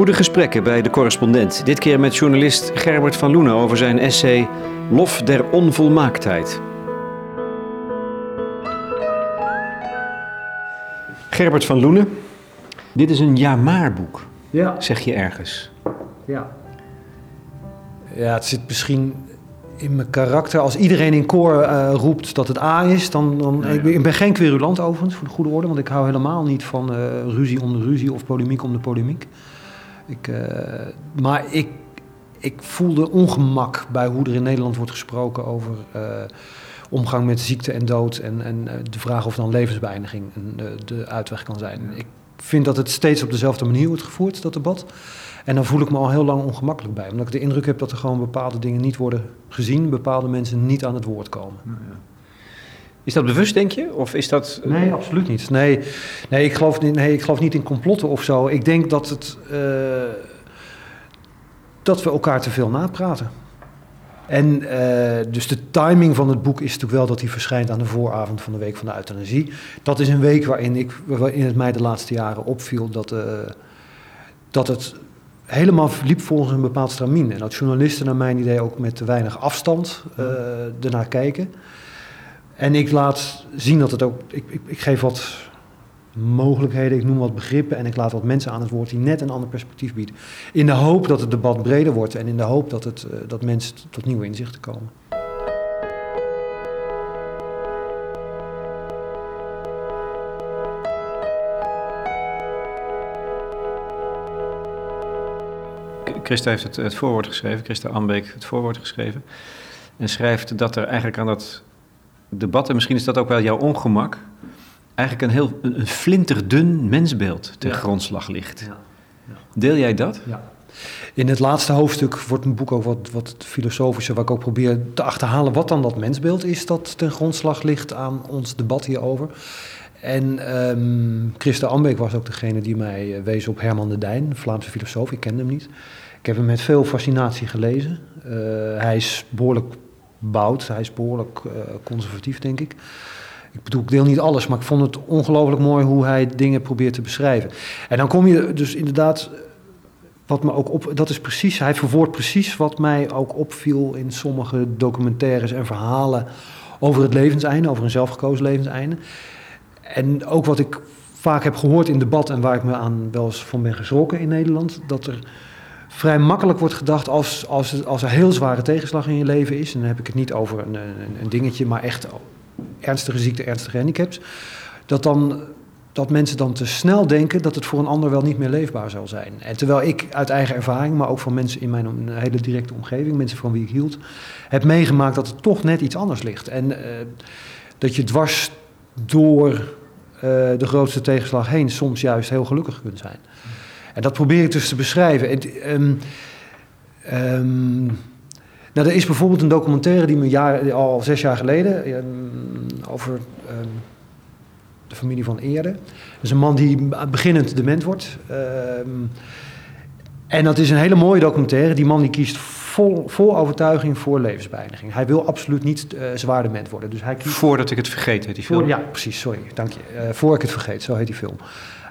Goede gesprekken bij de correspondent. Dit keer met journalist Gerbert van Loenen over zijn essay Lof der onvolmaaktheid. Gerbert van Loenen, dit is een ja-maar-boek, Ja, zeg je ergens. ja. Ja, het zit misschien in mijn karakter. Als iedereen in koor eh, roept dat het A is, dan... dan Ik, ben, ik ben geen querulant overigens, voor de goede orde. Want ik hou helemaal niet van eh, ruzie om de ruzie of polemiek om de polemiek. Ik, eh, maar ik, ik voelde ongemak bij hoe er in Nederland wordt gesproken over... eh, omgang met ziekte en dood en, en eh, de vraag of dan levensbeëindiging eh, de uitweg kan zijn. Ik vind dat het steeds op dezelfde manier wordt gevoerd, dat debat. En dan voel ik me al heel lang ongemakkelijk bij. Omdat ik de indruk heb dat er gewoon bepaalde dingen niet worden gezien. Bepaalde mensen niet aan het woord komen. Is dat bewust, denk je? Of is dat... Nee, absoluut niet. Nee, nee, ik, geloof niet, nee ik geloof niet in complotten of zo. Ik denk dat, het, eh, dat we elkaar te veel napraten. En eh, dus de timing van het boek is natuurlijk wel dat hij verschijnt aan de vooravond van de Week van de Euthanasie. Dat is een week waarin, ik, waarin het mij de laatste jaren opviel dat, eh, dat het helemaal liep volgens een bepaald stramien. En dat journalisten naar mijn idee ook met te weinig afstand eh ernaar kijken. En ik laat zien dat het ook. Ik, ik, ik geef wat mogelijkheden, ik noem wat begrippen en ik laat wat mensen aan het woord die net een ander perspectief bieden. In de hoop dat het debat breder wordt en in de hoop dat, het, eh, dat mensen tot nieuwe inzichten komen. Christa heeft het, het voorwoord geschreven, Christa Ambeek het voorwoord geschreven. En schrijft dat er eigenlijk aan dat debat, en misschien is dat ook wel jouw ongemak, eigenlijk een heel een, een flinterdun mensbeeld ten Ja. grondslag ligt. Ja. Deel jij dat? Ja. In het laatste hoofdstuk wordt mijn boek ook wat, wat filosofischer, waar ik ook probeer te achterhalen wat dan dat mensbeeld is dat ten grondslag ligt aan ons debat hierover. En ehm Christa Ambeek was ook degene die mij eh, wees op Herman de Dijn, Vlaamse filosoof. Ik kende hem niet. Ik heb hem met veel fascinatie gelezen. Eh, hij is behoorlijk boud, hij is behoorlijk eh, conservatief, denk ik. Ik bedoel, ik deel niet alles, maar ik vond het ongelooflijk mooi hoe hij dingen probeert te beschrijven. En dan kom je dus inderdaad wat me ook op, dat is precies, hij verwoordt precies wat mij ook opviel in sommige documentaires en verhalen over het levenseinde, over een zelfgekozen levenseinde. En ook wat ik vaak heb gehoord in debat en waar ik me aan wel eens van ben geschrokken in Nederland, dat er vrij makkelijk wordt gedacht als, als, als er heel zware tegenslag in je leven is, en dan heb ik het niet over een, een, dingetje, maar echt ernstige ziekte, ernstige handicaps, dat dan dat mensen dan te snel denken dat het voor een ander wel niet meer leefbaar zal zijn. En terwijl ik uit eigen ervaring, maar ook van mensen in mijn hele directe omgeving, mensen van wie ik hield, heb meegemaakt dat het toch net iets anders ligt. En eh, dat je dwars door eh, de grootste tegenslag heen soms juist heel gelukkig kunt zijn. En dat probeer ik dus te beschrijven. Het, ehm, ehm, nou, er is bijvoorbeeld een documentaire die me jaar, al zes jaar geleden ehm, over ehm, de familie van Eerde. Dat is een man die beginnend dement wordt. En dat is een hele mooie documentaire. Die man die kiest vol, vol overtuiging voor levensbeëindiging. Hij wil absoluut niet eh, zwaar dement worden. Dus hij kiest Voordat ik het vergeet, heet die film. voor, ja, precies, sorry, dank je. Eh, voor ik het vergeet, zo heet die film.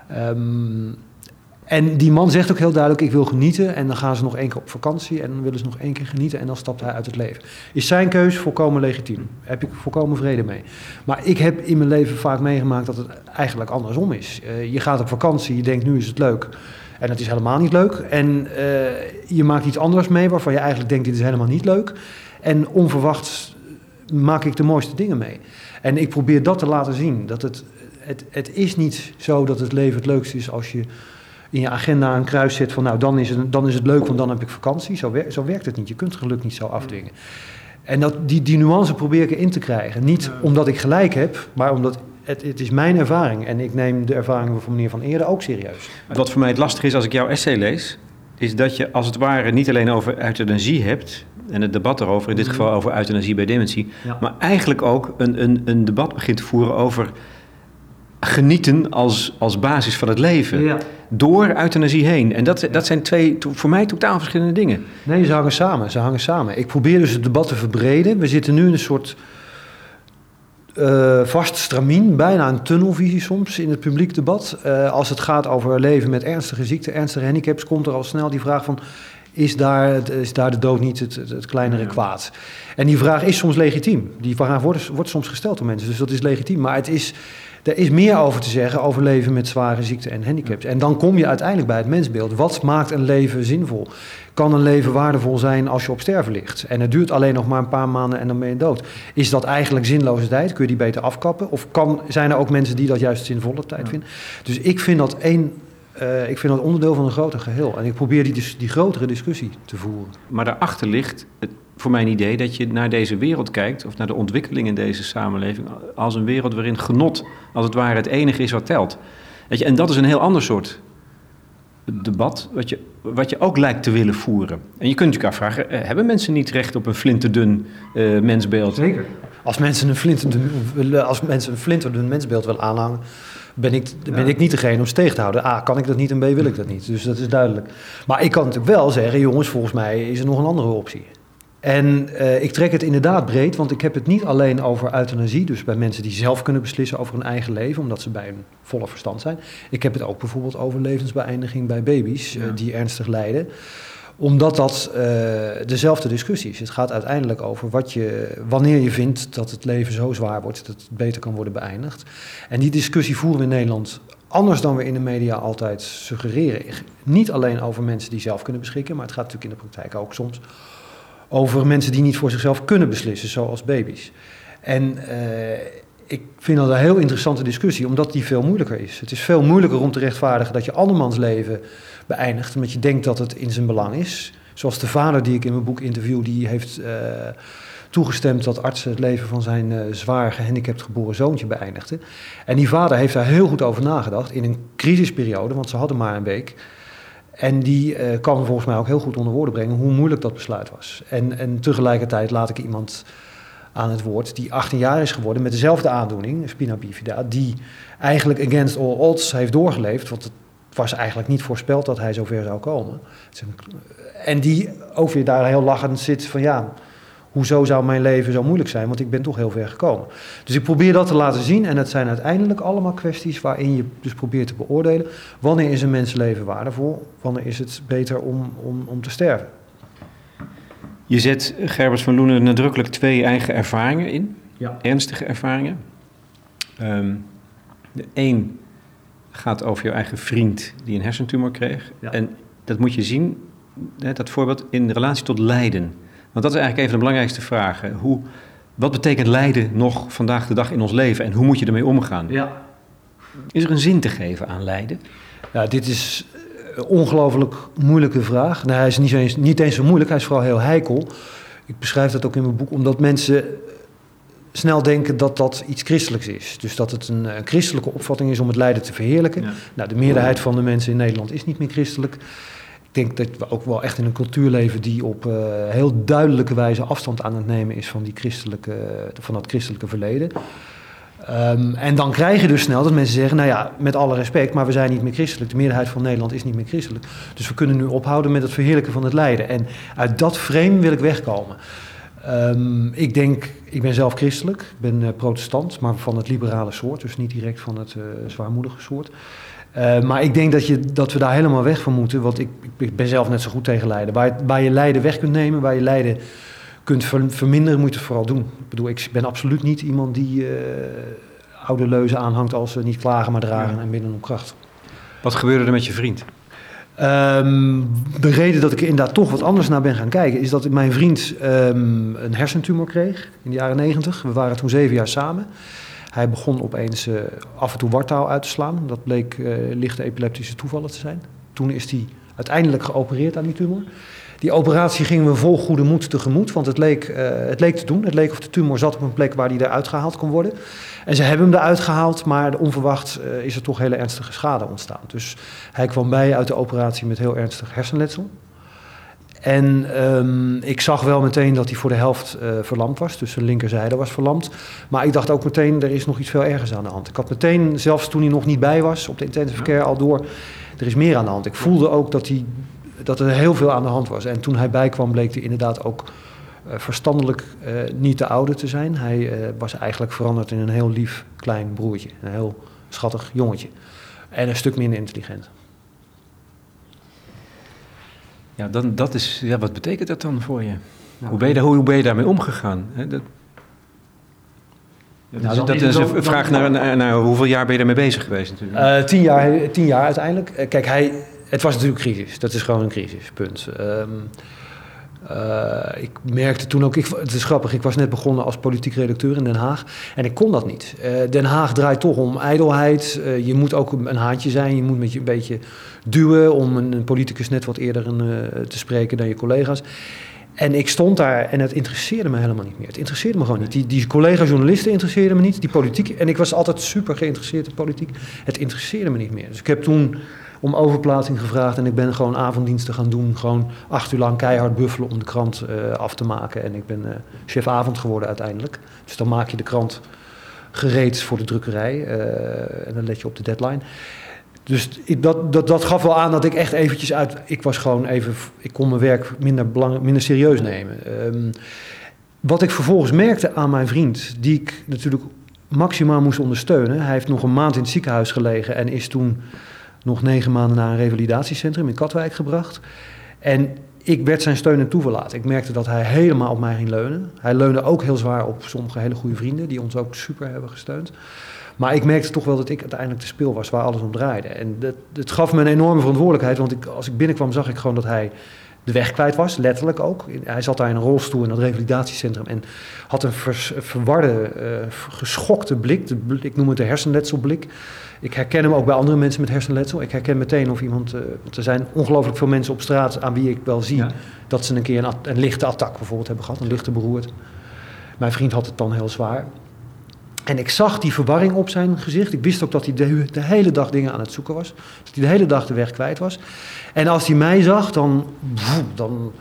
Ehm, en die man zegt ook heel duidelijk, ik wil genieten. En dan gaan ze nog één keer op vakantie en dan willen ze nog één keer genieten. En dan stapt hij uit het leven. Is zijn keus volkomen legitiem. Heb ik volkomen vrede mee. Maar ik heb in mijn leven vaak meegemaakt dat het eigenlijk andersom is. Eh, je gaat op vakantie, je denkt nu is het leuk. En het is helemaal niet leuk. En eh, je maakt iets anders mee waarvan je eigenlijk denkt dit is helemaal niet leuk. En onverwachts maak ik de mooiste dingen mee. En ik probeer dat te laten zien. Dat het, het, het is niet zo dat het leven het leukste is als je in je agenda een kruis zet van nou dan is het, dan is het leuk, want dan heb ik vakantie. Zo, wer- zo werkt het niet. Je kunt het geluk niet zo afdwingen. En dat, die, die nuance probeer ik erin te krijgen. Niet omdat ik gelijk heb, maar omdat het, het is mijn ervaring. En ik neem de ervaringen van meneer Van Eerden ook serieus. Wat voor mij het lastig is als ik jouw essay lees, is dat je als het ware niet alleen over euthanasie hebt en het debat erover, in dit geval over euthanasie bij dementie, Ja. maar eigenlijk ook een, een, een debat begint te voeren over genieten als, als basis van het leven. Door euthanasie heen. En dat, dat zijn twee to- voor mij totaal verschillende dingen. Nee, ze hangen samen. Ze hangen samen. Ik probeer dus het debat te verbreden. We zitten nu in een soort uh, vast stramien, bijna een tunnelvisie soms in het publiek debat. Uh, als het gaat over leven met ernstige ziekten, ernstige handicaps, komt er al snel die vraag van... Is daar, is daar de dood niet het, het, kleinere kwaad? En die vraag is soms legitiem. Die vraag wordt, wordt soms gesteld door mensen, dus dat is legitiem. Maar het is, er is meer over te zeggen over leven met zware ziekten en handicaps. En dan kom je uiteindelijk bij het mensbeeld. Wat maakt een leven zinvol? Kan een leven waardevol zijn als je op sterven ligt? En het duurt alleen nog maar een paar maanden en dan ben je dood. Is dat eigenlijk zinloze tijd? Kun je die beter afkappen? Of kan, zijn er ook mensen die dat juist zinvolle tijd vinden? Dus ik vind dat één uh, ik vind dat onderdeel van een groter geheel. En ik probeer die, die grotere discussie te voeren. Maar daarachter ligt het, voor mijn idee dat je naar deze wereld kijkt, of naar de ontwikkeling in deze samenleving, als een wereld waarin genot, als het ware, het enige is wat telt. Weet je, en dat is een heel ander soort debat, wat je, wat je ook lijkt te willen voeren. En je kunt je afvragen, eh, hebben mensen niet recht op een flinterdun uh, mensbeeld? Zeker. Als mensen een flinterdun, als mensen een flinterdun mensbeeld willen aanhangen, ben ik, ben ik niet degene om ze tegen te houden. A, kan ik dat niet en B, wil ik dat niet. Dus dat is duidelijk. Maar ik kan natuurlijk wel zeggen, jongens, volgens mij is er nog een andere optie. En uh, ik trek het inderdaad breed, want ik heb het niet alleen over euthanasie, dus bij mensen die zelf kunnen beslissen over hun eigen leven, omdat ze bij een volle verstand zijn. Ik heb het ook bijvoorbeeld over levensbeëindiging bij baby's uh, die ernstig lijden omdat dat uh, dezelfde discussie is. Het gaat uiteindelijk over wat je, wanneer je vindt dat het leven zo zwaar wordt dat het beter kan worden beëindigd. En die discussie voeren we in Nederland anders dan we in de media altijd suggereren. Niet alleen over mensen die zelf kunnen beschikken, maar het gaat natuurlijk in de praktijk ook soms over mensen die niet voor zichzelf kunnen beslissen, zoals baby's. En uh, ik vind dat een heel interessante discussie, omdat die veel moeilijker is. Het is veel moeilijker om te rechtvaardigen dat je andermans leven beëindigt, omdat je denkt dat het in zijn belang is. Zoals de vader die ik in mijn boek interview, die heeft uh, toegestemd dat artsen het leven van zijn uh, zwaar gehandicapt geboren zoontje beëindigden. En die vader heeft daar heel goed over nagedacht in een crisisperiode, want ze hadden maar een week. En die uh, kan volgens mij ook heel goed onder woorden brengen hoe moeilijk dat besluit was. En, en tegelijkertijd laat ik iemand aan het woord die 18 jaar is geworden met dezelfde aandoening, spina bifida, die eigenlijk against all odds heeft doorgeleefd, want het was eigenlijk niet voorspeld dat hij zover zou komen. En die ook weer daar heel lachend zit van ja, hoezo zou mijn leven zo moeilijk zijn, want ik ben toch heel ver gekomen. Dus ik probeer dat te laten zien en het zijn uiteindelijk allemaal kwesties waarin je dus probeert te beoordelen wanneer is een mensenleven waardevol, wanneer is het beter om, om, om te sterven. Je zet, Gerbert van Loenen, nadrukkelijk twee eigen ervaringen in. Ja. Ernstige ervaringen. Um, de een gaat over jouw eigen vriend die een hersentumor kreeg. En dat moet je zien, dat voorbeeld, in relatie tot lijden. Want dat is eigenlijk een van de belangrijkste vragen. Hoe, wat betekent lijden nog vandaag de dag in ons leven en hoe moet je ermee omgaan? Ja. Is er een zin te geven aan lijden? Ja, dit is ongelooflijk moeilijke vraag. Nou, hij is niet eens, niet eens zo moeilijk, hij is vooral heel heikel. Ik beschrijf dat ook in mijn boek, omdat mensen snel denken dat dat iets christelijks is. Dus dat het een, een christelijke opvatting is om het lijden te verheerlijken. Nou, de meerderheid van de mensen in Nederland is niet meer christelijk. Denk dat we ook wel echt in een cultuur leven die op uh, heel duidelijke wijze afstand aan het nemen is van, die christelijke, van dat christelijke verleden. Um, en dan krijg je dus snel dat mensen zeggen, nou ja, met alle respect, maar we zijn niet meer christelijk. De meerderheid van Nederland is niet meer christelijk. Dus we kunnen nu ophouden met het verheerlijken van het lijden. En uit dat frame wil ik wegkomen. Um, ik denk, ik ben zelf christelijk, ik ben uh, protestant, maar van het liberale soort, dus niet direct van het uh, zwaarmoedige soort. Uh, maar ik denk dat, je, dat we daar helemaal weg van moeten, want ik, ik ben zelf net zo goed tegen lijden. Waar, waar je lijden weg kunt nemen, waar je lijden kunt verminderen, moet je het vooral doen. Ik bedoel, ik ben absoluut niet iemand die uh, oude leuzen aanhangt als ze niet klagen maar dragen ja. en binnen op kracht. Wat gebeurde er met je vriend? Um, de reden dat ik inderdaad toch wat anders naar ben gaan kijken, is dat mijn vriend um, een hersentumor kreeg in de jaren negentig. We waren toen zeven jaar samen. Hij begon opeens uh, af en toe wartaal uit te slaan. Dat bleek uh, lichte epileptische toevallen te zijn. Toen is hij uiteindelijk geopereerd aan die tumor. Die operatie gingen we vol goede moed tegemoet, want het leek, uh, het leek te doen. Het leek of de tumor zat op een plek waar die eruit gehaald kon worden. En ze hebben hem eruit gehaald, maar onverwacht is er toch hele ernstige schade ontstaan. Dus hij kwam bij uit de operatie met heel ernstig hersenletsel. En um, ik zag wel meteen dat hij voor de helft uh, verlamd was, dus zijn linkerzijde was verlamd. Maar ik dacht ook meteen, er is nog iets veel ergers aan de hand. Ik had meteen, zelfs toen hij nog niet bij was, op de intensive care al door, er is meer aan de hand. Ik voelde ook dat hij dat er heel veel aan de hand was. En toen hij bijkwam, bleek hij inderdaad ook verstandelijk niet de oude te zijn. Hij was eigenlijk veranderd in een heel lief klein broertje. Een heel schattig jongetje. En een stuk minder intelligent. Ja, dan, dat is, ja, wat betekent dat dan voor je? hoe, ben je daar, hoe, ben je daarmee omgegaan? dat, nou, dat is een vraag naar, naar, hoeveel jaar ben je daarmee bezig geweest natuurlijk? Uh, tien, jaar, tien jaar uiteindelijk. Uh, kijk, hij, het was natuurlijk crisis. Dat is gewoon een crisis, punt. Um, uh, ik merkte toen ook, ik, het is grappig, ik was net begonnen als politiek redacteur in Den Haag en ik kon dat niet. Den Haag draait toch om ijdelheid. je moet ook een haantje zijn, je moet met je een beetje duwen om een, politicus net wat eerder te spreken dan je collega's. En ik stond daar en het interesseerde me helemaal niet meer. Het interesseerde me gewoon niet. Die, die collega-journalisten interesseerden me niet, die politiek. En ik was altijd super geïnteresseerd in politiek. Het interesseerde me niet meer. Dus ik heb toen om overplaatsing gevraagd en ik ben gewoon avonddiensten gaan doen. Gewoon acht uur lang keihard buffelen om de krant uh, af te maken. En ik ben uh, chef avond geworden uiteindelijk. Dus dan maak je de krant gereed voor de drukkerij uh, en dan let je op de deadline. Dus dat, dat, dat gaf wel aan dat ik echt eventjes uit... Ik was gewoon even... Ik kon mijn werk minder, belang, minder serieus nemen. Um, wat ik vervolgens merkte aan mijn vriend... die ik natuurlijk maximaal moest ondersteunen... hij heeft nog een maand in het ziekenhuis gelegen... en is toen nog negen maanden naar een revalidatiecentrum in Katwijk gebracht. En ik werd zijn steun en toeverlaat. Ik merkte dat hij helemaal op mij ging leunen. Hij leunde ook heel zwaar op sommige hele goede vrienden... die ons ook super hebben gesteund. Maar ik merkte toch wel dat ik uiteindelijk de speel was waar alles om draaide. En dat, het gaf me een enorme verantwoordelijkheid, want ik, als ik binnenkwam zag ik gewoon dat hij de weg kwijt was, letterlijk ook. Hij zat daar in een rolstoel in dat revalidatiecentrum en had een verwarde, uh, geschokte blik. De, ik noem het de hersenletselblik. Ik herken hem ook bij andere mensen met hersenletsel. Ik herken meteen of iemand, uh, want er zijn ongelooflijk veel mensen op straat aan wie ik wel zie dat ze een keer een, een lichte attack bijvoorbeeld hebben gehad, een lichte beroerte. Mijn vriend had het dan heel zwaar. En ik zag die verwarring op zijn gezicht. Ik wist ook dat hij de, hele dag dingen aan het zoeken was. Dat hij de hele dag de weg kwijt was. En als hij mij zag, dan, dan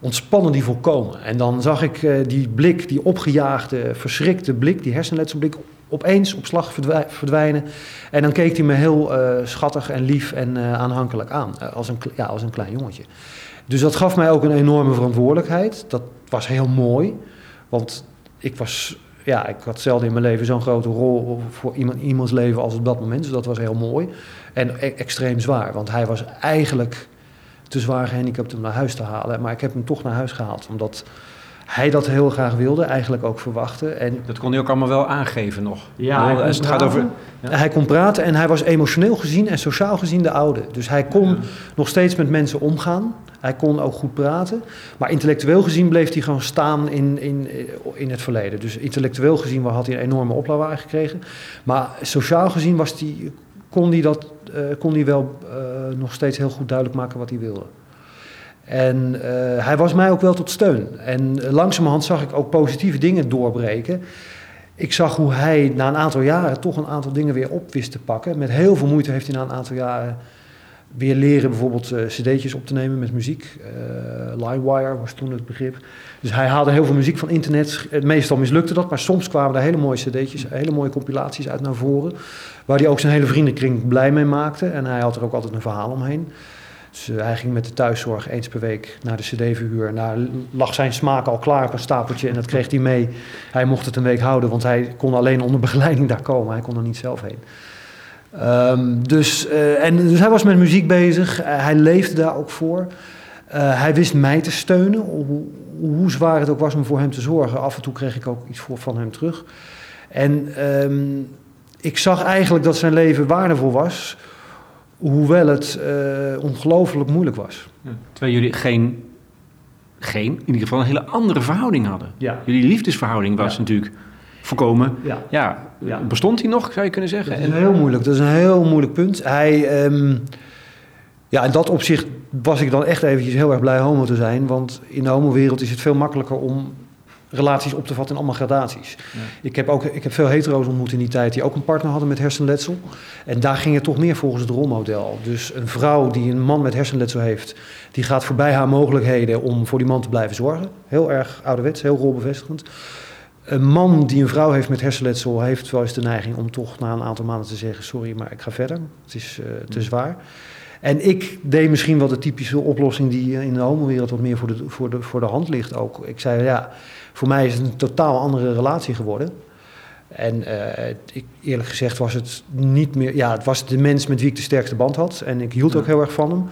ontspannen die volkomen. En dan zag ik uh, die blik, die opgejaagde, verschrikte blik, die hersenletselblik, opeens op slag verdwijnen. En dan keek hij me heel uh, schattig en lief en uh, aanhankelijk aan. als, een, ja, als een klein jongetje. Dus dat gaf mij ook een enorme verantwoordelijkheid. Dat was heel mooi. Want ik was ja, ik had zelden in mijn leven zo'n grote rol voor iemand, iemands leven als op dat moment. Dus dat was heel mooi. En e-, extreem zwaar, want hij was eigenlijk te zwaar gehandicapt om naar huis te halen. Maar ik heb hem toch naar huis gehaald, omdat hij dat heel graag wilde, eigenlijk ook verwachtte. En dat kon hij ook allemaal wel aangeven nog. Ja, hij, het gaat over, ja. hij kon praten en hij was emotioneel gezien en sociaal gezien de oude. Dus hij kon nog steeds met mensen omgaan. Hij kon ook goed praten. Maar intellectueel gezien bleef hij gewoon staan in, in, in het verleden. Dus intellectueel gezien had hij een enorme oplawaai gekregen. Maar sociaal gezien was die, kon hij, dat, uh, kon hij wel uh, nog steeds heel goed duidelijk maken wat hij wilde. En uh, hij was mij ook wel tot steun. En langzamerhand zag ik ook positieve dingen doorbreken. Ik zag hoe hij na een aantal jaren toch een aantal dingen weer op wist te pakken. Met heel veel moeite heeft hij na een aantal jaren weer leren bijvoorbeeld uh, cd'tjes op te nemen met muziek. Uh, LimeWire was toen het begrip. Dus hij haalde heel veel muziek van internet. Meestal mislukte dat, maar soms kwamen er hele mooie cd'tjes, hele mooie compilaties uit naar voren. Waar hij ook zijn hele vriendenkring blij mee maakte. En hij had er ook altijd een verhaal omheen. Dus hij ging met de thuiszorg eens per week naar de cd-verhuur. Daar lag zijn smaak al klaar op een stapeltje en dat kreeg hij mee. Hij mocht het een week houden, want hij kon alleen onder begeleiding daar komen. Hij kon er niet zelf heen. Um, dus, uh, en, dus hij was met muziek bezig, uh, hij leefde daar ook voor. Hij wist mij te steunen, hoe, hoe, zwaar het ook was om voor hem te zorgen. Af en toe kreeg ik ook iets voor, van hem terug. En um, ik zag eigenlijk dat zijn leven waardevol was, hoewel het ongelooflijk moeilijk was. Ja, terwijl jullie geen, geen, in ieder geval een hele andere verhouding hadden. Ja. Jullie liefdesverhouding was ja. natuurlijk voorkomen. Ja. Bestond hij nog, zou je kunnen zeggen? Dat is heel moeilijk. Dat is een heel moeilijk punt. Hij, um, ja, in dat opzicht was ik dan echt eventjes heel erg blij homo te zijn. Want in de homowereld is het veel makkelijker om relaties op te vatten in allemaal gradaties. Ja. Ik, heb ook, ik heb veel hetero's ontmoet in die tijd die ook een partner hadden met hersenletsel. En daar ging het toch meer volgens het rolmodel. Dus een vrouw die een man met hersenletsel heeft, die gaat voorbij haar mogelijkheden om voor die man te blijven zorgen. Heel erg ouderwets, heel rolbevestigend. Een man die een vrouw heeft met hersenletsel heeft wel eens de neiging om toch na een aantal maanden te zeggen: Sorry, maar ik ga verder. Het is uh, te zwaar. En ik deed misschien wel de typische oplossing die in de homowereld wat meer voor de, voor, de, voor de hand ligt ook. Ik zei, ja, voor mij is het een totaal andere relatie geworden. En uh, ik, eerlijk gezegd was het niet meer... Ja, het was de mens met wie ik de sterkste band had. En ik hield ook heel erg van hem.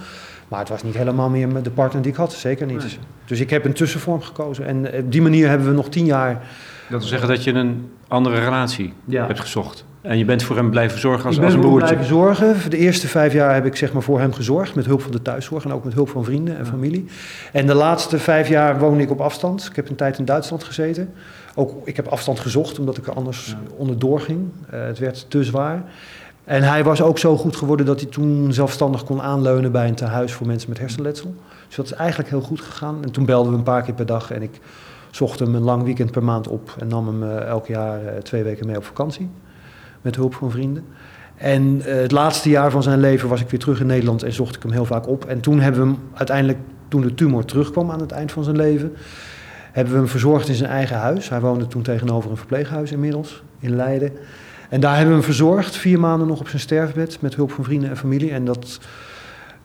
Maar het was niet helemaal meer de partner die ik had. Zeker niet. Dus ik heb een tussenvorm gekozen. En op die manier hebben we nog tien jaar... Dat wil zeggen dat je een andere relatie hebt gezocht. En je bent voor hem blijven zorgen als, ik als een broertje? blijven zorgen. De eerste vijf jaar heb ik zeg maar voor hem gezorgd. Met hulp van de thuiszorg en ook met hulp van vrienden en familie. En de laatste vijf jaar woonde ik op afstand. Ik heb een tijd in Duitsland gezeten. Ook, ik heb afstand gezocht omdat ik er anders ja. onderdoor ging. Uh, het werd te zwaar. En hij was ook zo goed geworden dat hij toen zelfstandig kon aanleunen bij een tehuis voor mensen met hersenletsel. Dus dat is eigenlijk heel goed gegaan. En toen belden we een paar keer per dag en ik zocht hem een lang weekend per maand op en nam hem uh, elk jaar uh, twee weken mee op vakantie met hulp van vrienden. En uh, het laatste jaar van zijn leven was ik weer terug in Nederland en zocht ik hem heel vaak op. En toen hebben we hem uiteindelijk, toen de tumor terugkwam aan het eind van zijn leven, hebben we hem verzorgd in zijn eigen huis. Hij woonde toen tegenover een verpleeghuis inmiddels in Leiden. En daar hebben we hem verzorgd, vier maanden nog op zijn sterfbed, met hulp van vrienden en familie. En dat,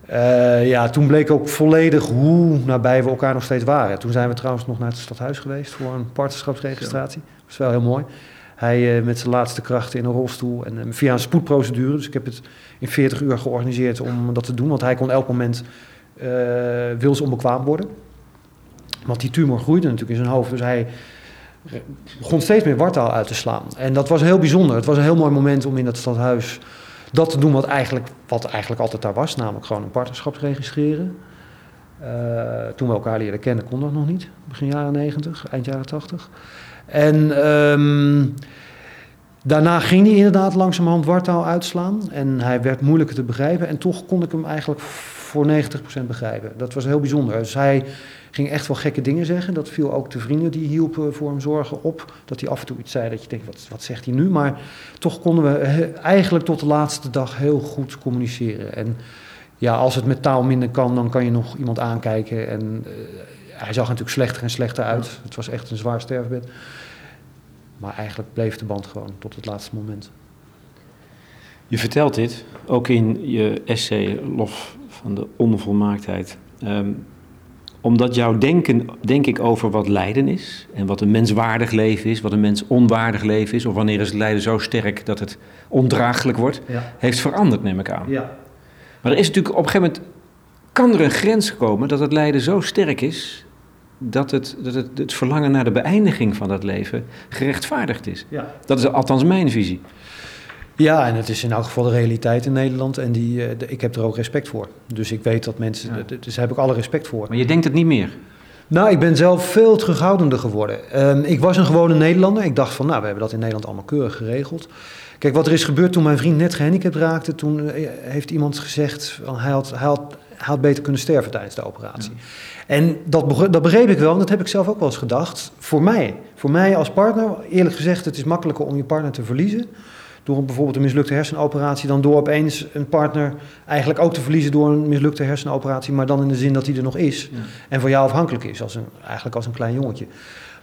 uh, ja, toen bleek ook volledig hoe nabij we elkaar nog steeds waren. Toen zijn we trouwens nog naar het stadhuis geweest voor een partnerschapsregistratie. Dat was wel heel mooi. Hij uh, met zijn laatste krachten in een rolstoel en uh, via een spoedprocedure. Dus ik heb het in 40 uur georganiseerd om dat te doen. Want hij kon elk moment uh, wilsonbekwaam worden. Want die tumor groeide natuurlijk in zijn hoofd. Dus hij begon steeds meer wartaal uit te slaan. En dat was heel bijzonder. Het was een heel mooi moment om in dat stadhuis dat te doen wat eigenlijk, wat eigenlijk altijd daar was. Namelijk gewoon een partnerschap registreren. Uh, toen we elkaar leren kennen kon dat nog niet. Begin jaren 90, eind jaren 80. En um, daarna ging hij inderdaad langzamerhand wartaal uitslaan. En hij werd moeilijker te begrijpen. En toch kon ik hem eigenlijk voor 90% begrijpen. Dat was heel bijzonder. Dus hij ging echt wel gekke dingen zeggen. Dat viel ook de vrienden die hielpen voor hem zorgen op. Dat hij af en toe iets zei dat je denkt, wat, wat zegt hij nu? Maar toch konden we eigenlijk tot de laatste dag heel goed communiceren. En ja, als het met taal minder kan, dan kan je nog iemand aankijken. En uh, hij zag natuurlijk slechter en slechter uit. Het was echt een zwaar sterfbed. Maar eigenlijk bleef de band gewoon tot het laatste moment. Je vertelt dit ook in je essay Lof van de onvolmaaktheid. Um, omdat jouw denken, denk ik, over wat lijden is en wat een menswaardig leven is, wat een mens onwaardig leven is, of wanneer is het lijden zo sterk dat het ondraaglijk wordt, ja. heeft veranderd, neem ik aan. Ja. Maar er is natuurlijk op een gegeven moment, kan er een grens komen dat het lijden zo sterk is dat het, dat het, het verlangen naar de beëindiging van dat leven gerechtvaardigd is. Ja. Dat is althans mijn visie. Ja, en het is in elk geval de realiteit in Nederland en die, de, ik heb er ook respect voor. Dus ik weet dat mensen, ja. dus daar heb ik alle respect voor. Maar je denkt het niet meer? Nou, ik ben zelf veel terughoudender geworden. Um, ik was een gewone Nederlander. Ik dacht van, nou, we hebben dat in Nederland allemaal keurig geregeld. Kijk, wat er is gebeurd toen mijn vriend net gehandicapt raakte, toen uh, heeft iemand gezegd, hij had, hij, had, hij had beter kunnen sterven tijdens de operatie. Ja. En dat, begreep, dat begreep ik wel, en dat heb ik zelf ook wel eens gedacht. Voor mij, voor mij als partner, eerlijk gezegd, het is makkelijker om je partner te verliezen door bijvoorbeeld een mislukte hersenoperatie, dan door opeens een partner eigenlijk ook te verliezen door een mislukte hersenoperatie, maar dan in de zin dat hij er nog is ja. en van jou afhankelijk is, als een, eigenlijk als een klein jongetje.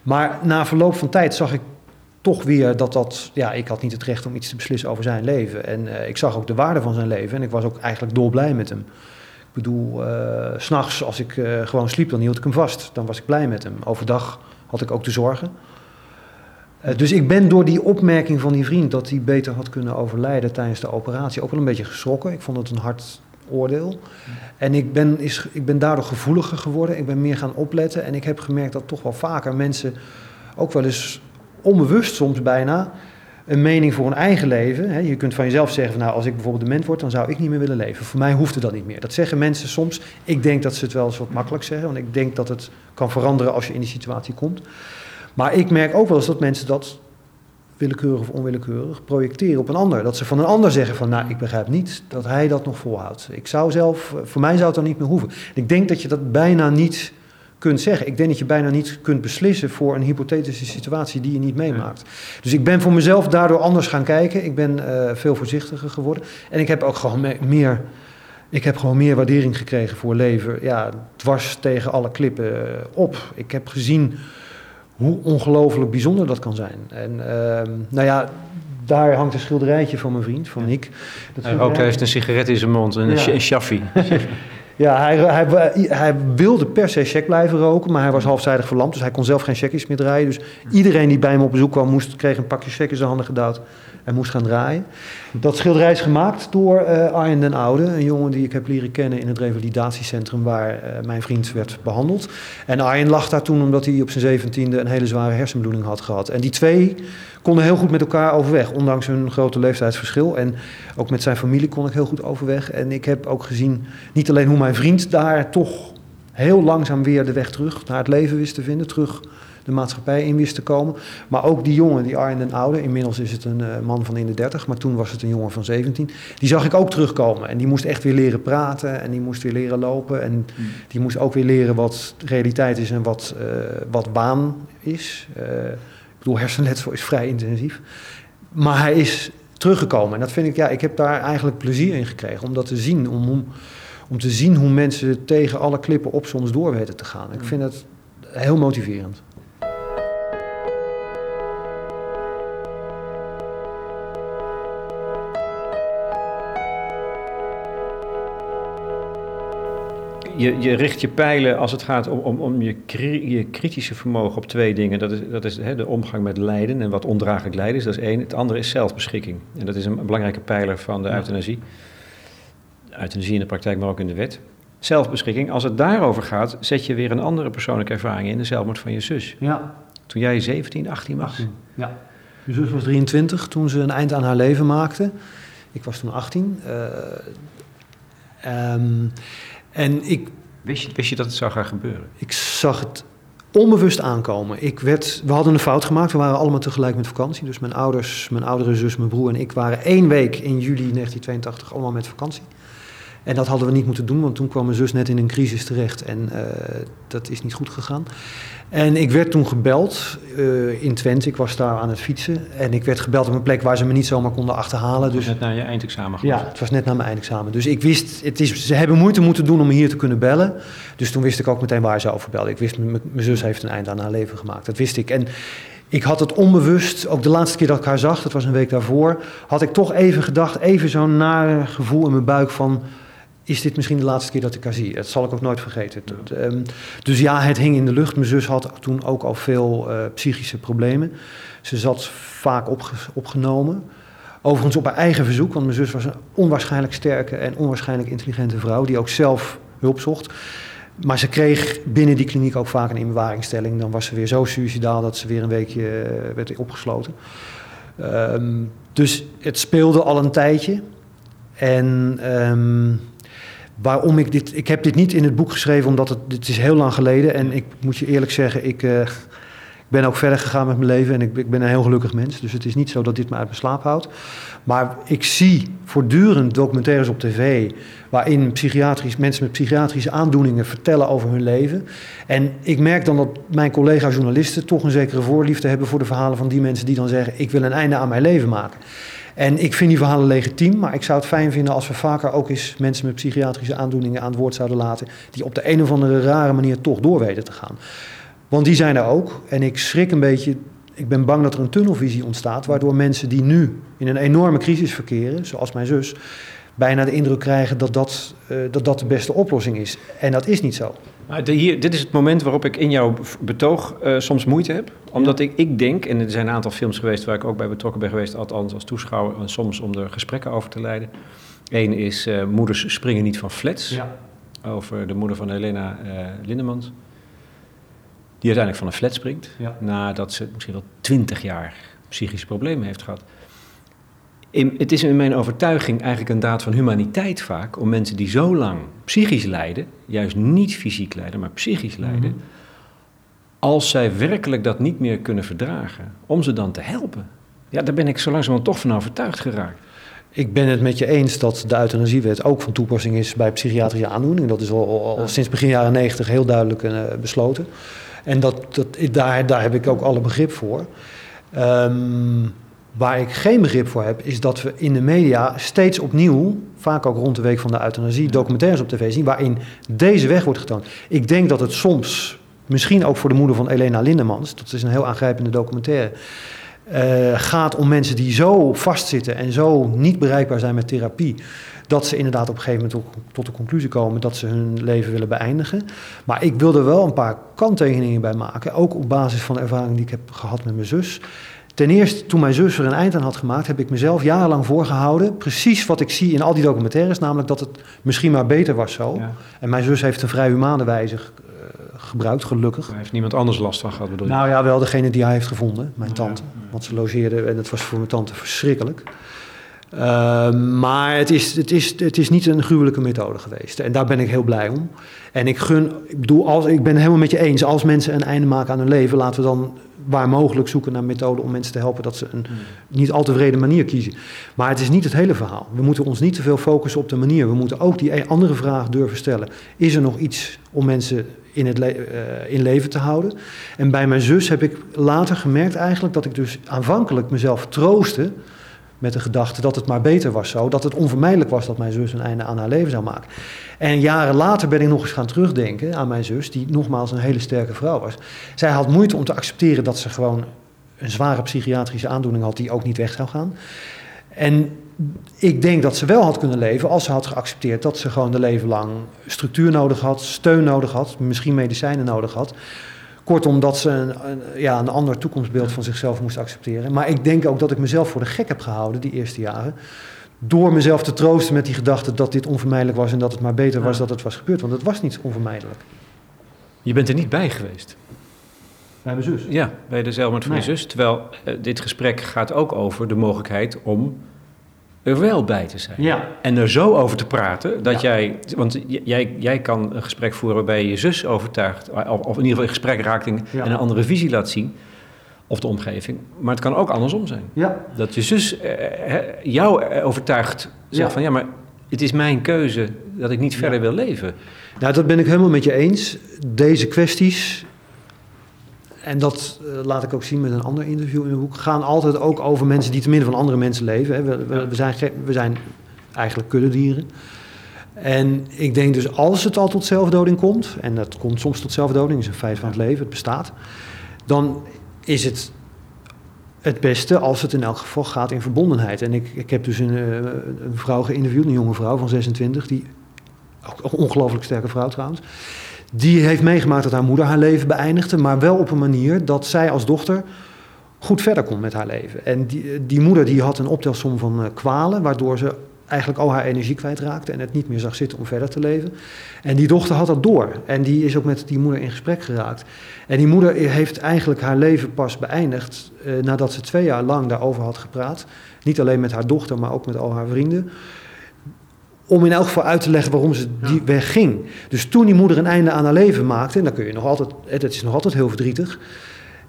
Maar na verloop van tijd zag ik toch weer dat dat, ja, ik had niet het recht om iets te beslissen over zijn leven. En uh, ik zag ook de waarde van zijn leven en ik was ook eigenlijk dolblij met hem. Ik bedoel, uh, s'nachts als ik uh, gewoon sliep, dan hield ik hem vast. Dan was ik blij met hem. Overdag had ik ook de zorgen. Uh, dus ik ben door die opmerking van die vriend dat hij beter had kunnen overlijden tijdens de operatie ook wel een beetje geschrokken. Ik vond het een hard oordeel. En ik ben, is, ik ben daardoor gevoeliger geworden. Ik ben meer gaan opletten. En ik heb gemerkt dat toch wel vaker mensen ook wel eens onbewust soms bijna een mening voor hun eigen leven. Hè. Je kunt van jezelf zeggen, van, nou, als ik bijvoorbeeld dement word, dan zou ik niet meer willen leven. Voor mij hoeft het dat niet meer. Dat zeggen mensen soms. Ik denk dat ze het wel eens wat makkelijk zeggen, want ik denk dat het kan veranderen als je in die situatie komt. Maar ik merk ook wel eens dat mensen dat willekeurig of onwillekeurig projecteren op een ander. Dat ze van een ander zeggen van, nou, ik begrijp niet dat hij dat nog volhoudt. Ik zou zelf, voor mij zou het dan niet meer hoeven. Ik denk dat je dat bijna niet kunt zeggen. Ik denk dat je bijna niet kunt beslissen voor een hypothetische situatie die je niet meemaakt. Dus ik ben voor mezelf daardoor anders gaan kijken. Ik ben uh, veel voorzichtiger geworden. En ik heb ook gewoon me meer... Ik heb gewoon meer waardering gekregen voor leven. Ja, dwars tegen alle klippen op. Ik heb gezien hoe ongelooflijk bijzonder dat kan zijn. En uh, nou ja, daar hangt een schilderijtje van mijn vriend, van Nick. Dat hij rookt, heeft een sigaret in zijn mond, een, ja. een. Ja, hij, hij, hij, wilde per se check blijven roken, maar hij was halfzijdig verlamd, dus hij kon zelf geen checkjes meer draaien. Dus iedereen die bij hem op bezoek kwam, moest, kreeg een pakje checkjes in de handen gedouwd en moest gaan draaien. Dat schilderij is gemaakt door uh, Arjen den Oude, een jongen die ik heb leren kennen in het revalidatiecentrum waar uh, mijn vriend werd behandeld. En Arjen lag daar toen omdat hij op zijn zeventiende een hele zware hersenbloeding had gehad. En die twee konden heel goed met elkaar overweg, ondanks hun grote leeftijdsverschil. En ook met zijn familie kon ik heel goed overweg. En ik heb ook gezien, niet alleen hoe mijn vriend daar toch heel langzaam weer de weg terug naar het leven wist te vinden, terug de maatschappij in wist te komen. Maar ook die jongen, die Arjen Oude, inmiddels is het een uh, man van in de 30, maar toen was het een jongen van 17. Die zag ik ook terugkomen. En die moest echt weer leren praten en die moest weer leren lopen. En mm. die moest ook weer leren wat realiteit is en wat, uh, wat baan is. Uh, ik bedoel, hersenletsel is vrij intensief. Maar hij is teruggekomen. En dat vind ik, ja, ik heb daar eigenlijk plezier in gekregen om dat te zien. Om, om, om te zien hoe mensen tegen alle klippen op soms door weten te gaan. Ik vind het heel motiverend. Je, je richt je pijlen als het gaat om, om, om je, je kritische vermogen op twee dingen. Dat is, dat is hè, de omgang met lijden en wat ondraaglijk lijden is, dat is één. Het andere is zelfbeschikking. En dat is een belangrijke pijler van de euthanasie. Euthanasie in de praktijk, maar ook in de wet. Zelfbeschikking. Als het daarover gaat, zet je weer een andere persoonlijke ervaring in, de zelfmoord van je zus. Ja. Toen jij 17, 18 was. 18, ja. Je zus was 23 toen ze een eind aan haar leven maakte. Ik was toen 18. Uh, um, en ik... Wist je, wist je dat het zou gaan gebeuren? Ik zag het onbewust aankomen. Ik werd, we hadden een fout gemaakt. We waren allemaal tegelijk met vakantie. Dus mijn ouders, mijn oudere zus, mijn broer en ik waren één week in juli 1982 allemaal met vakantie. En dat hadden we niet moeten doen, want toen kwam mijn zus net in een crisis terecht en uh, dat is niet goed gegaan. En ik werd toen gebeld uh, in Twente, ik was daar aan het fietsen. En ik werd gebeld op een plek waar ze me niet zomaar konden achterhalen. Dus, net na je eindexamen Ja, het was net na mijn eindexamen. Dus ik wist, het is, ze hebben moeite moeten doen om me hier te kunnen bellen. Dus toen wist ik ook meteen waar ze over belden. Ik wist, mijn zus heeft een eind aan haar leven gemaakt. Dat wist ik. En ik had het onbewust, ook de laatste keer dat ik haar zag, dat was een week daarvoor, had ik toch even gedacht, even zo'n nare gevoel in mijn buik van is dit misschien de laatste keer dat ik haar zie. Dat zal ik ook nooit vergeten. Ehm, dus ja, het hing in de lucht. Mijn zus had toen ook al veel uh, psychische problemen. Ze zat vaak opgenomen. Overigens op haar eigen verzoek, want mijn zus was een onwaarschijnlijk sterke en onwaarschijnlijk intelligente vrouw, die ook zelf hulp zocht. Maar ze kreeg binnen die kliniek ook vaak een inbewaringstelling. Dan was ze weer zo suicidaal dat ze weer een weekje uh, werd opgesloten. Um, dus het speelde al een tijdje. En um, waarom ik dit. Ik heb dit niet in het boek geschreven, omdat het, het is heel lang geleden. En ik moet je eerlijk zeggen, ik, uh, ik ben ook verder gegaan met mijn leven. En ik, ik, ben een heel gelukkig mens. Dus het is niet zo dat dit me uit mijn slaap houdt. Maar ik zie voortdurend documentaires op tv. waarin psychiatrisch, mensen met psychiatrische aandoeningen vertellen over hun leven. En ik merk dan dat mijn collega-journalisten toch een zekere voorliefde hebben voor de verhalen van die mensen die dan zeggen: Ik wil een einde aan mijn leven maken. En ik vind die verhalen legitiem, maar ik zou het fijn vinden als we vaker ook eens mensen met psychiatrische aandoeningen aan het woord zouden laten, die op de een of andere rare manier toch door weten te gaan. Want die zijn er ook. En ik schrik een beetje, ik ben bang dat er een tunnelvisie ontstaat, waardoor mensen die nu in een enorme crisis verkeren, zoals mijn zus, bijna de indruk krijgen dat dat, uh, dat, dat de beste oplossing is. En dat is niet zo. Maar de, hier, dit is het moment waarop ik in jouw betoog uh, soms moeite heb. Omdat ik, ik denk, en er zijn een aantal films geweest waar ik ook bij betrokken ben geweest, althans als toeschouwer, en soms om er gesprekken over te leiden. Eén is uh, Moeders springen niet van flats. Ja. Over de moeder van Helena Lindemans. Die uiteindelijk van een flat springt. Ja. Nadat ze misschien wel twintig jaar psychische problemen heeft gehad het is in mijn overtuiging eigenlijk een daad van humaniteit vaak om mensen die zo lang psychisch lijden, juist niet fysiek lijden, maar psychisch lijden, mhm. als zij werkelijk dat niet meer kunnen verdragen, om ze dan te helpen. Ja, daar ben ik zo langzamerhand toch van overtuigd geraakt. Ik ben het met je eens dat de euthanasiewet ook van toepassing is bij psychiatrische aandoeningen. Dat is al, al sinds begin jaren negentig heel duidelijk uh, besloten. En dat, dat, daar, daar heb ik ook alle begrip voor. Um, Waar ik geen begrip voor heb, is dat we in de media steeds opnieuw, vaak ook rond de week van de euthanasie, documentaires op tv zien waarin deze weg wordt getoond. Ik denk dat het soms, misschien ook voor de moeder van Elena Lindemans, dat is een heel aangrijpende documentaire, eh, gaat om mensen die zo vastzitten en zo niet bereikbaar zijn met therapie. Dat ze inderdaad op een gegeven moment ook tot de conclusie komen dat ze hun leven willen beëindigen. Maar ik wil er wel een paar kanttekeningen bij maken. Ook op basis van de ervaring die ik heb gehad met mijn zus. Ten eerste, toen mijn zus er een eind aan had gemaakt, heb ik mezelf jarenlang voorgehouden. Precies wat ik zie in al die documentaires, namelijk dat het misschien maar beter was zo. Ja. En mijn zus heeft een vrij humane wijze eh, gebruikt, gelukkig. Daar heeft niemand anders last van gehad, bedoel je? Nou ja, wel degene die hij heeft gevonden, mijn tante. ja. Want ze logeerde en dat was voor mijn tante verschrikkelijk. Ehm, maar het is, het, is, het is niet een gruwelijke methode geweest. En daar ben ik heel blij om. En ik gun, ik bedoel, als, ik ben het helemaal met je eens. Als mensen een einde maken aan hun leven, laten we dan waar mogelijk zoeken naar methoden om mensen te helpen dat ze een niet al te vrede manier kiezen. Maar het is niet het hele verhaal. We moeten ons niet te veel focussen op de manier. We moeten ook die e- andere vraag durven stellen. Is er nog iets om mensen in, het le- eh, in leven te houden? En bij mijn zus heb ik later gemerkt eigenlijk dat ik dus aanvankelijk mezelf troostte met de gedachte dat het maar beter was zo. Dat het onvermijdelijk was dat mijn zus een einde aan haar leven zou maken. En jaren later ben ik nog eens gaan terugdenken aan mijn zus, die nogmaals een hele sterke vrouw was. Zij had moeite om te accepteren dat ze gewoon een zware psychiatrische aandoening had die ook niet weg zou gaan. En ik denk dat ze wel had kunnen leven als ze had geaccepteerd dat ze gewoon de leven lang structuur nodig had, steun nodig had, misschien medicijnen nodig had. Kortom, dat ze een, een- ja, een ander toekomstbeeld van zichzelf moest accepteren. Maar ik denk ook dat ik mezelf voor de gek heb gehouden die eerste jaren. Door mezelf te troosten met die gedachte dat dit onvermijdelijk was en dat het maar beter was Ja. dat het was gebeurd. Want het was niet onvermijdelijk. Je bent er niet bij geweest. Bij mijn zus. Ja, bij de zelfmoord van je Nee. zus. Terwijl eh, dit gesprek gaat ook over de mogelijkheid om er wel bij te zijn. Ja. En er zo over te praten dat Ja. jij... Want jij, jij kan een gesprek voeren waarbij je je zus overtuigt... of, of in ieder geval in gesprek raakt en, Ja. en een andere visie laat zien. Of de omgeving. Maar het kan ook andersom zijn. Ja. Dat je zus eh, hè, jou eh, overtuigt. Zegt Ja. van ja, maar het is mijn keuze dat ik niet verder wil leven. Nou, dat ben ik helemaal met je eens. Deze kwesties, en dat eh, laat ik ook zien met een ander interview in mijn boek, gaan altijd ook over mensen die te midden van andere mensen leven. Hè. We, we, we zijn, we zijn eigenlijk kuddedieren. En ik denk dus als het al tot zelfdoding komt, en dat komt soms tot zelfdoding, is een feit van het leven, het bestaat, dan is het het beste als het in elk geval gaat in verbondenheid. En ik, ik heb dus een, eh, een vrouw geïnterviewd, een jonge vrouw van 26, die ook een ongelooflijk sterke vrouw trouwens. Die heeft meegemaakt dat haar moeder haar leven beëindigde, maar wel op een manier dat zij als dochter goed verder kon met haar leven. En die, die moeder die had een optelsom van eh, kwalen, waardoor ze eigenlijk al haar energie kwijtraakte en het niet meer zag zitten om verder te leven. En die dochter had dat door. En die is ook met die moeder in gesprek geraakt. En die moeder heeft eigenlijk haar leven pas beëindigd eh, nadat ze twee jaar lang daarover had gepraat. Niet alleen met haar dochter, maar ook met al haar vrienden om in elk geval uit te leggen waarom ze die weg ging. Dus toen die moeder een einde aan haar leven maakte, en dan kun je nog altijd, dat is nog altijd heel verdrietig,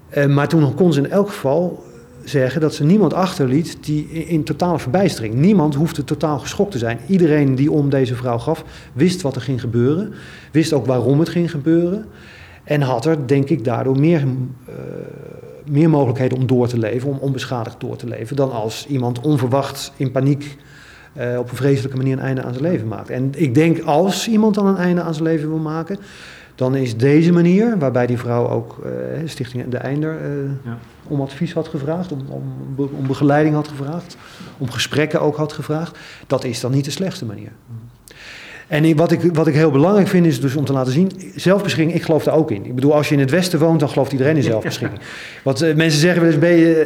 eh, maar toen kon ze in elk geval zeggen dat ze niemand achterliet die in, in totale verbijstering. Niemand hoefde totaal geschokt te zijn. Iedereen die om deze vrouw gaf, wist wat er ging gebeuren, wist ook waarom het ging gebeuren. En had er, denk ik, daardoor meer, eh, meer mogelijkheden om door te leven, om onbeschadigd door te leven, dan als iemand onverwacht in paniek eh, op een vreselijke manier een einde aan zijn leven maakt. En ik denk als iemand dan een einde aan zijn leven wil maken, dan is deze manier, waarbij die vrouw ook eh, Stichting De Einder eh, Ja. om advies had gevraagd, om, om, om begeleiding had gevraagd, om gesprekken ook had gevraagd, dat is dan niet de slechtste manier. En wat ik, wat ik heel belangrijk vind is dus om te laten zien, zelfbeschikking, ik geloof daar ook in. Ik bedoel, als je in het Westen woont, dan gelooft iedereen in zelfbeschikking. Want eh, mensen zeggen wel eens, ben je,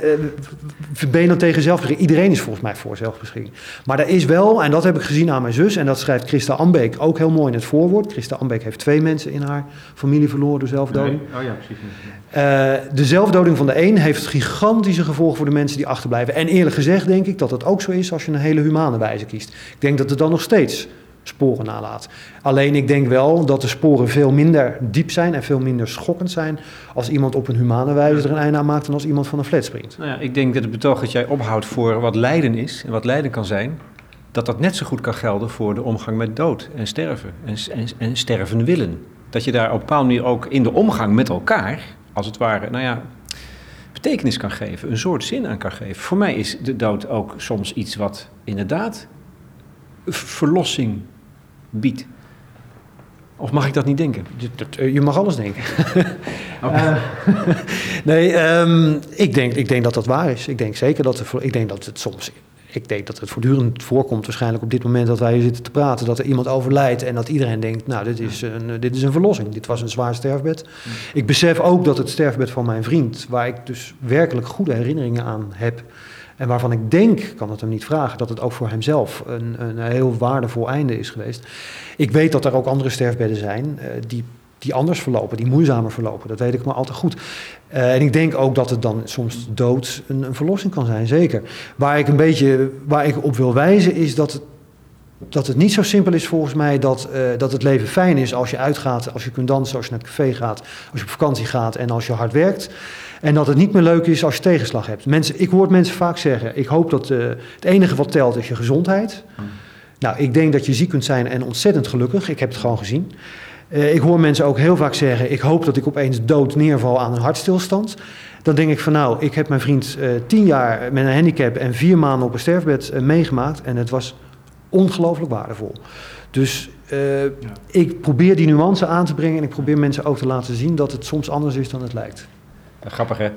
eh, ben je dan tegen zelfbeschikking? Iedereen is volgens mij voor zelfbeschikking. Maar er is wel, en dat heb ik gezien aan mijn zus, en dat schrijft Christa Ambeek ook heel mooi in het voorwoord. Christa Ambeek heeft twee mensen in haar familie verloren door zelfdoding. Oh ja, precies. Eh, de zelfdoding van de een heeft gigantische gevolgen voor de mensen die achterblijven. En eerlijk gezegd denk ik dat dat ook zo is als je een hele humane wijze kiest. Ik denk dat het dan nog steeds sporen nalaat. Alleen ik denk wel dat de sporen veel minder diep zijn en veel minder schokkend zijn als iemand op een humane wijze er een einde aan maakt dan als iemand van een flat springt. Nou ja, ik denk dat het betoog dat jij ophoudt voor wat lijden is en wat lijden kan zijn, dat dat net zo goed kan gelden voor de omgang met dood en sterven en, en, en sterven willen. Dat je daar op een bepaalde manier ook in de omgang met elkaar, als het ware, nou ja, betekenis kan geven, een soort zin aan kan geven. Voor mij is de dood ook soms iets wat inderdaad verlossing biedt. Of mag ik dat niet denken? Je, eh, mag alles denken. Uh, nee, um, ik, denk, ik denk dat dat waar is. Ik denk zeker dat, er, ik denk dat het soms ik denk dat het voortdurend voorkomt, waarschijnlijk op dit moment dat wij hier zitten te praten, dat er iemand overlijdt en dat iedereen denkt, nou, dit is een, dit is een verlossing. Dit was een zwaar sterfbed. Ik besef ook dat het sterfbed van mijn vriend, waar ik dus werkelijk goede herinneringen aan heb, en waarvan ik denk, kan het hem niet vragen, dat het ook voor hemzelf een, een heel waardevol einde is geweest. Ik weet dat er ook andere sterfbedden zijn uh, die die anders verlopen, die moeizamer verlopen. Dat weet ik maar al te goed. Uh, en ik denk ook dat het dan soms dood een, een, verlossing kan zijn, zeker. Waar ik een beetje waar ik op wil wijzen is dat het, dat het niet zo simpel is volgens mij dat, uh, dat het leven fijn is als je uitgaat, als je kunt dansen, als je naar het café gaat, als je op vakantie gaat en als je hard werkt. En dat het niet meer leuk is als je tegenslag hebt. Mensen, ik hoor mensen vaak zeggen, ik hoop dat uh, het enige wat telt is je gezondheid. Hmm. Nou, ik denk dat je ziek kunt zijn en ontzettend gelukkig. Ik heb het gewoon gezien. Uh, ik hoor mensen ook heel vaak zeggen: Ik hoop dat ik opeens dood neerval aan een hartstilstand. Dan denk ik van nou, ik heb mijn vriend uh, tien jaar met een handicap en vier maanden op een sterfbed meegemaakt. En het was ongelooflijk waardevol. Dus ja. ik probeer die nuance aan te brengen en ik probeer mensen ook te laten zien dat het soms anders is dan het lijkt. Grappig hè,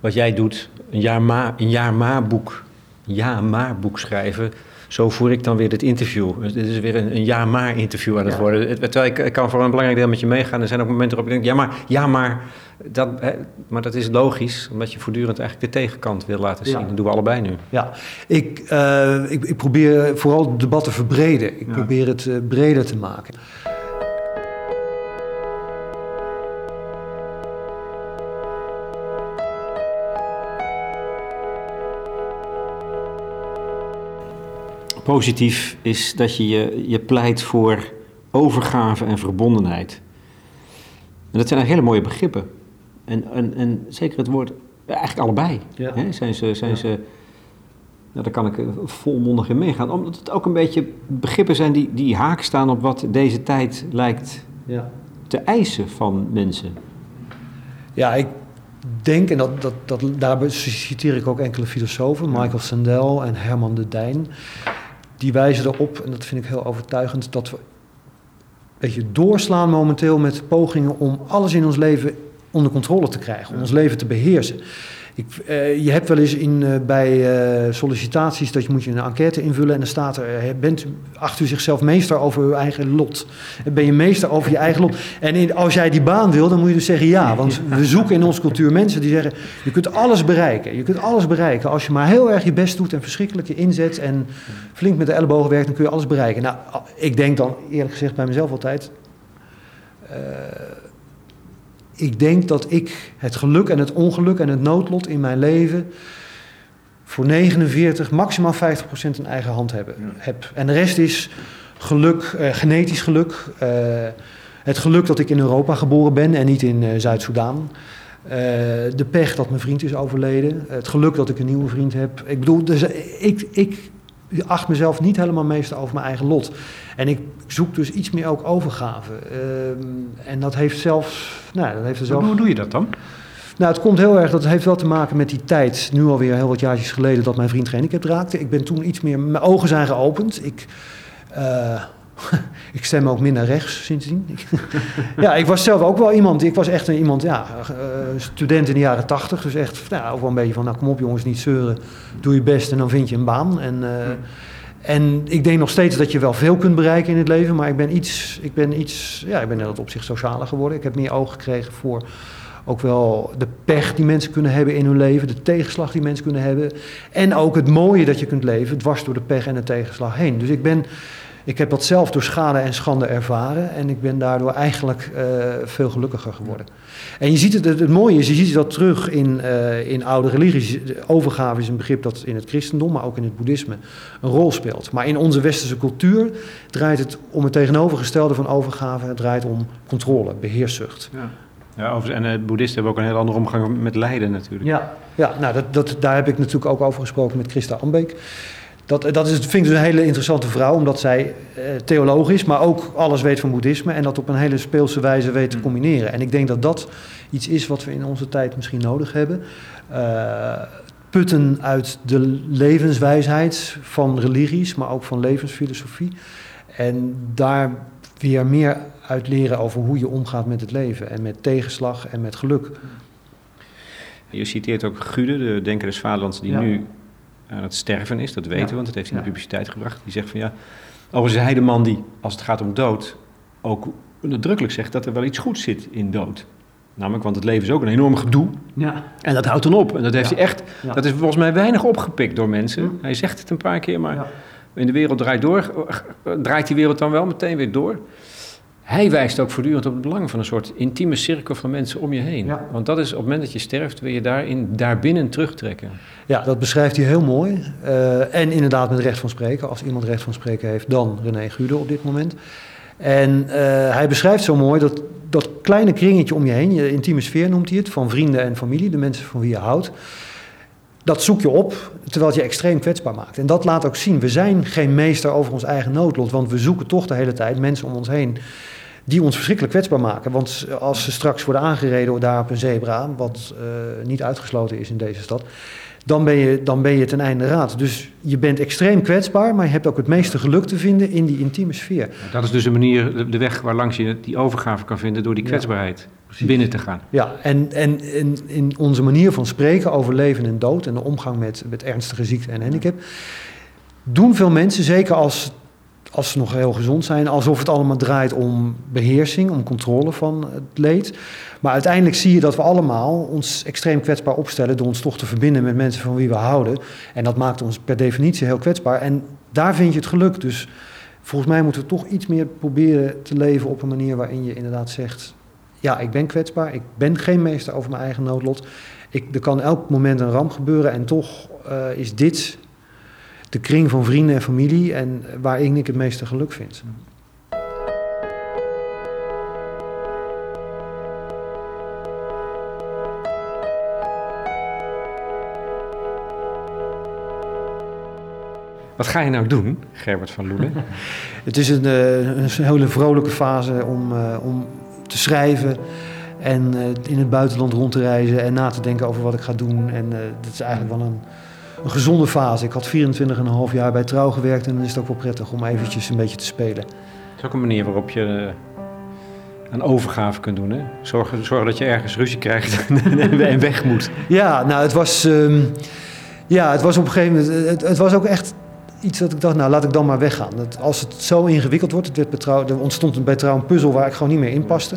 wat jij doet, een jaar ma, een jaar ma boek, ja maar boek schrijven zo voer ik dan weer dit interview. Dit is weer een, een ja-maar interview aan het ja. worden. Terwijl ik, ik, kan voor een belangrijk deel met je meegaan. Er zijn ook momenten waarop ik denk, ja maar, ja maar, dat, hè, maar dat is logisch. Omdat je voortdurend eigenlijk de tegenkant wil laten zien. Ja. Dat doen we allebei nu. Ja, ik, uh, ik, ik, probeer vooral het debat te verbreden. Ik ja. probeer het uh, breder te maken. Positief is dat je, je je pleit voor overgave en verbondenheid. En dat zijn eigenlijk hele mooie begrippen. En, en, en zeker het woord, eigenlijk allebei. Ja. Hè, zijn ze, zijn ja. ze nou, daar kan ik volmondig in meegaan. Omdat het ook een beetje begrippen zijn die, die haak staan op wat deze tijd lijkt ja. te eisen van mensen. Ja, ik denk, en dat, dat, dat, daarbij citeer ik ook enkele filosofen, Michael Sandel en Herman de Dijn die wijzen erop, en dat vind ik heel overtuigend, dat we weet je, doorslaan momenteel met pogingen om alles in ons leven onder controle te krijgen, om ons leven te beheersen. Ik, uh, je hebt wel eens in, uh, bij uh, sollicitaties dat je moet je een enquête invullen en dan staat er, bent, acht u zichzelf meester over uw eigen lot? Ben je meester over je eigen lot? En als jij die baan wil, dan moet je dus zeggen ja, want we zoeken in onze cultuur mensen die zeggen, je kunt alles bereiken. Je kunt alles bereiken. Als je maar heel erg je best doet en verschrikkelijk je inzet en flink met de ellebogen werkt, dan kun je alles bereiken. Nou, ik denk dan eerlijk gezegd bij mezelf altijd ik denk dat ik het geluk en het ongeluk en het noodlot in mijn leven voor 49, maximaal 50% in eigen hand hebben, ja. heb. En de rest is geluk, uh, genetisch geluk. Uh, het geluk dat ik in Europa geboren ben en niet in uh, Zuid-Soedan. de pech dat mijn vriend is overleden. Het geluk dat ik een nieuwe vriend heb. Ik bedoel, dus, ik, ik acht mezelf niet helemaal meester over mijn eigen lot. En ik zoek dus iets meer ook overgave. Uh, en dat heeft zelfs... Nou, dat heeft er zelf... Hoe doe je dat dan? Nou, het komt heel erg, dat heeft wel te maken met die tijd, nu alweer heel wat jaartjes geleden, dat mijn vriend gehandicapt raakte. Ik ben toen iets meer, mijn ogen zijn geopend. Ik, uh, ik stem ook minder rechts sindsdien. ja, ik was zelf ook wel iemand, ik was echt een, iemand, ja, uh, student in de jaren tachtig. Dus echt, nou, ook wel een beetje van, nou kom op jongens, niet zeuren, doe je best en dan vind je een baan. En... Uh, en ik denk nog steeds dat je wel veel kunt bereiken in het leven, maar ik ben iets, ik ben iets, ja, ik ben in dat opzicht socialer geworden. Ik heb meer oog gekregen voor ook wel de pech die mensen kunnen hebben in hun leven, de tegenslag die mensen kunnen hebben. En ook het mooie dat je kunt leven, dwars door de pech en de tegenslag heen. Dus ik ben, ik heb dat zelf door schade en schande ervaren en ik ben daardoor eigenlijk uh, veel gelukkiger geworden. En je ziet het, het, mooie is, je ziet dat terug in, uh, in oude religies. Overgave is een begrip dat in het christendom, maar ook in het boeddhisme een rol speelt. Maar in onze westerse cultuur draait het om het tegenovergestelde van overgave. Het draait om controle, beheerszucht. Ja. Ja, en het boeddhisten hebben ook een heel andere omgang met lijden natuurlijk. Ja, ja nou dat, dat, daar heb ik natuurlijk ook over gesproken met Christa Ambeek. Dat, dat is, vind ik dus een hele interessante vrouw, omdat zij eh, theoloog is, maar ook alles weet van boeddhisme en dat op een hele speelse wijze weet te mm. combineren. En ik denk dat dat iets is wat we in onze tijd misschien nodig hebben. Uh, putten uit de levenswijsheid van religies, maar ook van levensfilosofie. En daar weer meer uit leren over hoe je omgaat met het leven en met tegenslag en met geluk. Je citeert ook Gude, de denker des vaderlands, die Ja. nu aan het sterven is. Dat weten we, want dat heeft hij in de publiciteit gebracht. Die zegt van ja, overigens is hij de man die, als het gaat om dood, ook nadrukkelijk zegt dat er wel iets goeds zit in dood. Namelijk, want het leven is ook een enorm gedoe. Ja. En dat houdt dan op. En dat heeft Ja. hij echt, Ja. dat is volgens mij weinig opgepikt door mensen. Hij zegt het een paar keer, maar in de wereld draait door. eh, Draait die wereld dan wel meteen weer door? Hij wijst ook voortdurend op het belang van een soort intieme cirkel van mensen om je heen. Ja. Want dat is op het moment dat je sterft, wil je daarin, daarbinnen terugtrekken. Ja, dat beschrijft hij heel mooi. Eh, en inderdaad met recht van spreken. Als iemand recht van spreken heeft, dan René Gude op dit moment. En eh, hij beschrijft zo mooi dat, dat kleine kringetje om je heen, je intieme sfeer noemt hij het, van vrienden en familie, de mensen van wie je houdt. Dat zoek je op, terwijl het je extreem kwetsbaar maakt. En dat laat ook zien, we zijn geen meester over ons eigen noodlot, want we zoeken toch de hele tijd mensen om ons heen die ons verschrikkelijk kwetsbaar maken. Want als ze straks worden aangereden daar op een zebra, wat eh, niet uitgesloten is in deze stad, dan ben, je, dan ben je ten einde raad. Dus je bent extreem kwetsbaar, maar je hebt ook het meeste geluk te vinden in die intieme sfeer. Dat is dus een manier, de- weg waar langs je die overgave kan vinden door die Ja, kwetsbaarheid precies. binnen te gaan. Ja, en, en, en in onze manier van spreken over leven en dood en de omgang met, met ernstige ziekte en handicap, doen veel mensen, zeker als, als ze nog heel gezond zijn, alsof het allemaal draait om beheersing, om controle van het leed. Maar uiteindelijk zie je dat we allemaal ons extreem kwetsbaar opstellen door ons toch te verbinden met mensen van wie we houden. En dat maakt ons per definitie heel kwetsbaar. En daar vind je het geluk. Dus volgens mij moeten we toch iets meer proberen te leven op een manier waarin je inderdaad zegt: ja, ik ben kwetsbaar, ik ben geen meester over mijn eigen noodlot. Ik, er kan elk moment een ramp gebeuren en toch eh, is dit de kring van vrienden en familie en waarin ik het meeste geluk vind. Wat ga je nou doen, Gerbert van Loenen? Het is een, eh, een hele vrolijke fase om, eh, om te schrijven en eh, in het buitenland rond te reizen en na te denken over wat ik ga doen. En dat is eigenlijk wel een, een gezonde fase. Ik had 24,5 jaar bij Trouw gewerkt en dan is het ook wel prettig om eventjes een beetje te spelen. Dat is ook een manier waarop je eh, een overgave kunt doen. Hè? Zorgen, zorgen dat je ergens ruzie krijgt en weg moet. Ja, nou, het was, ehm, ja, het was op een gegeven moment. Het, het was ook echt iets dat ik dacht, nou, laat ik dan maar weggaan. Dat als het zo ingewikkeld wordt, het werd bij trouw, er ontstond bij trouw een puzzel waar ik gewoon niet meer in paste.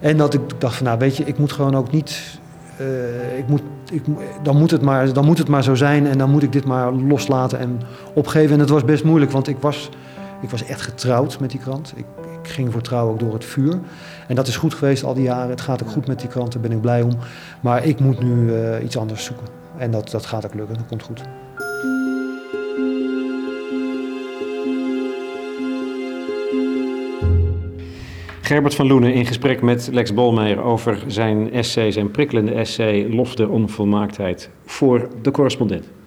En dat ik dacht van, nou, weet je, ik moet gewoon ook niet. Eh, ik moet, ik, dan, moet het maar, dan moet het maar zo zijn en dan moet ik dit maar loslaten en opgeven. En het was best moeilijk, want ik was, ik was echt getrouwd met die krant. Ik, ik ging voor trouw ook door het vuur. En dat is goed geweest al die jaren. Het gaat ook goed met die krant, daar ben ik blij om. Maar ik moet nu eh, iets anders zoeken. En dat, dat gaat ook lukken, dat komt goed. Gerbert van Loenen in gesprek met Lex Bolmeijer over zijn essay, zijn prikkelende essay Lof der onvolmaaktheid voor de correspondent.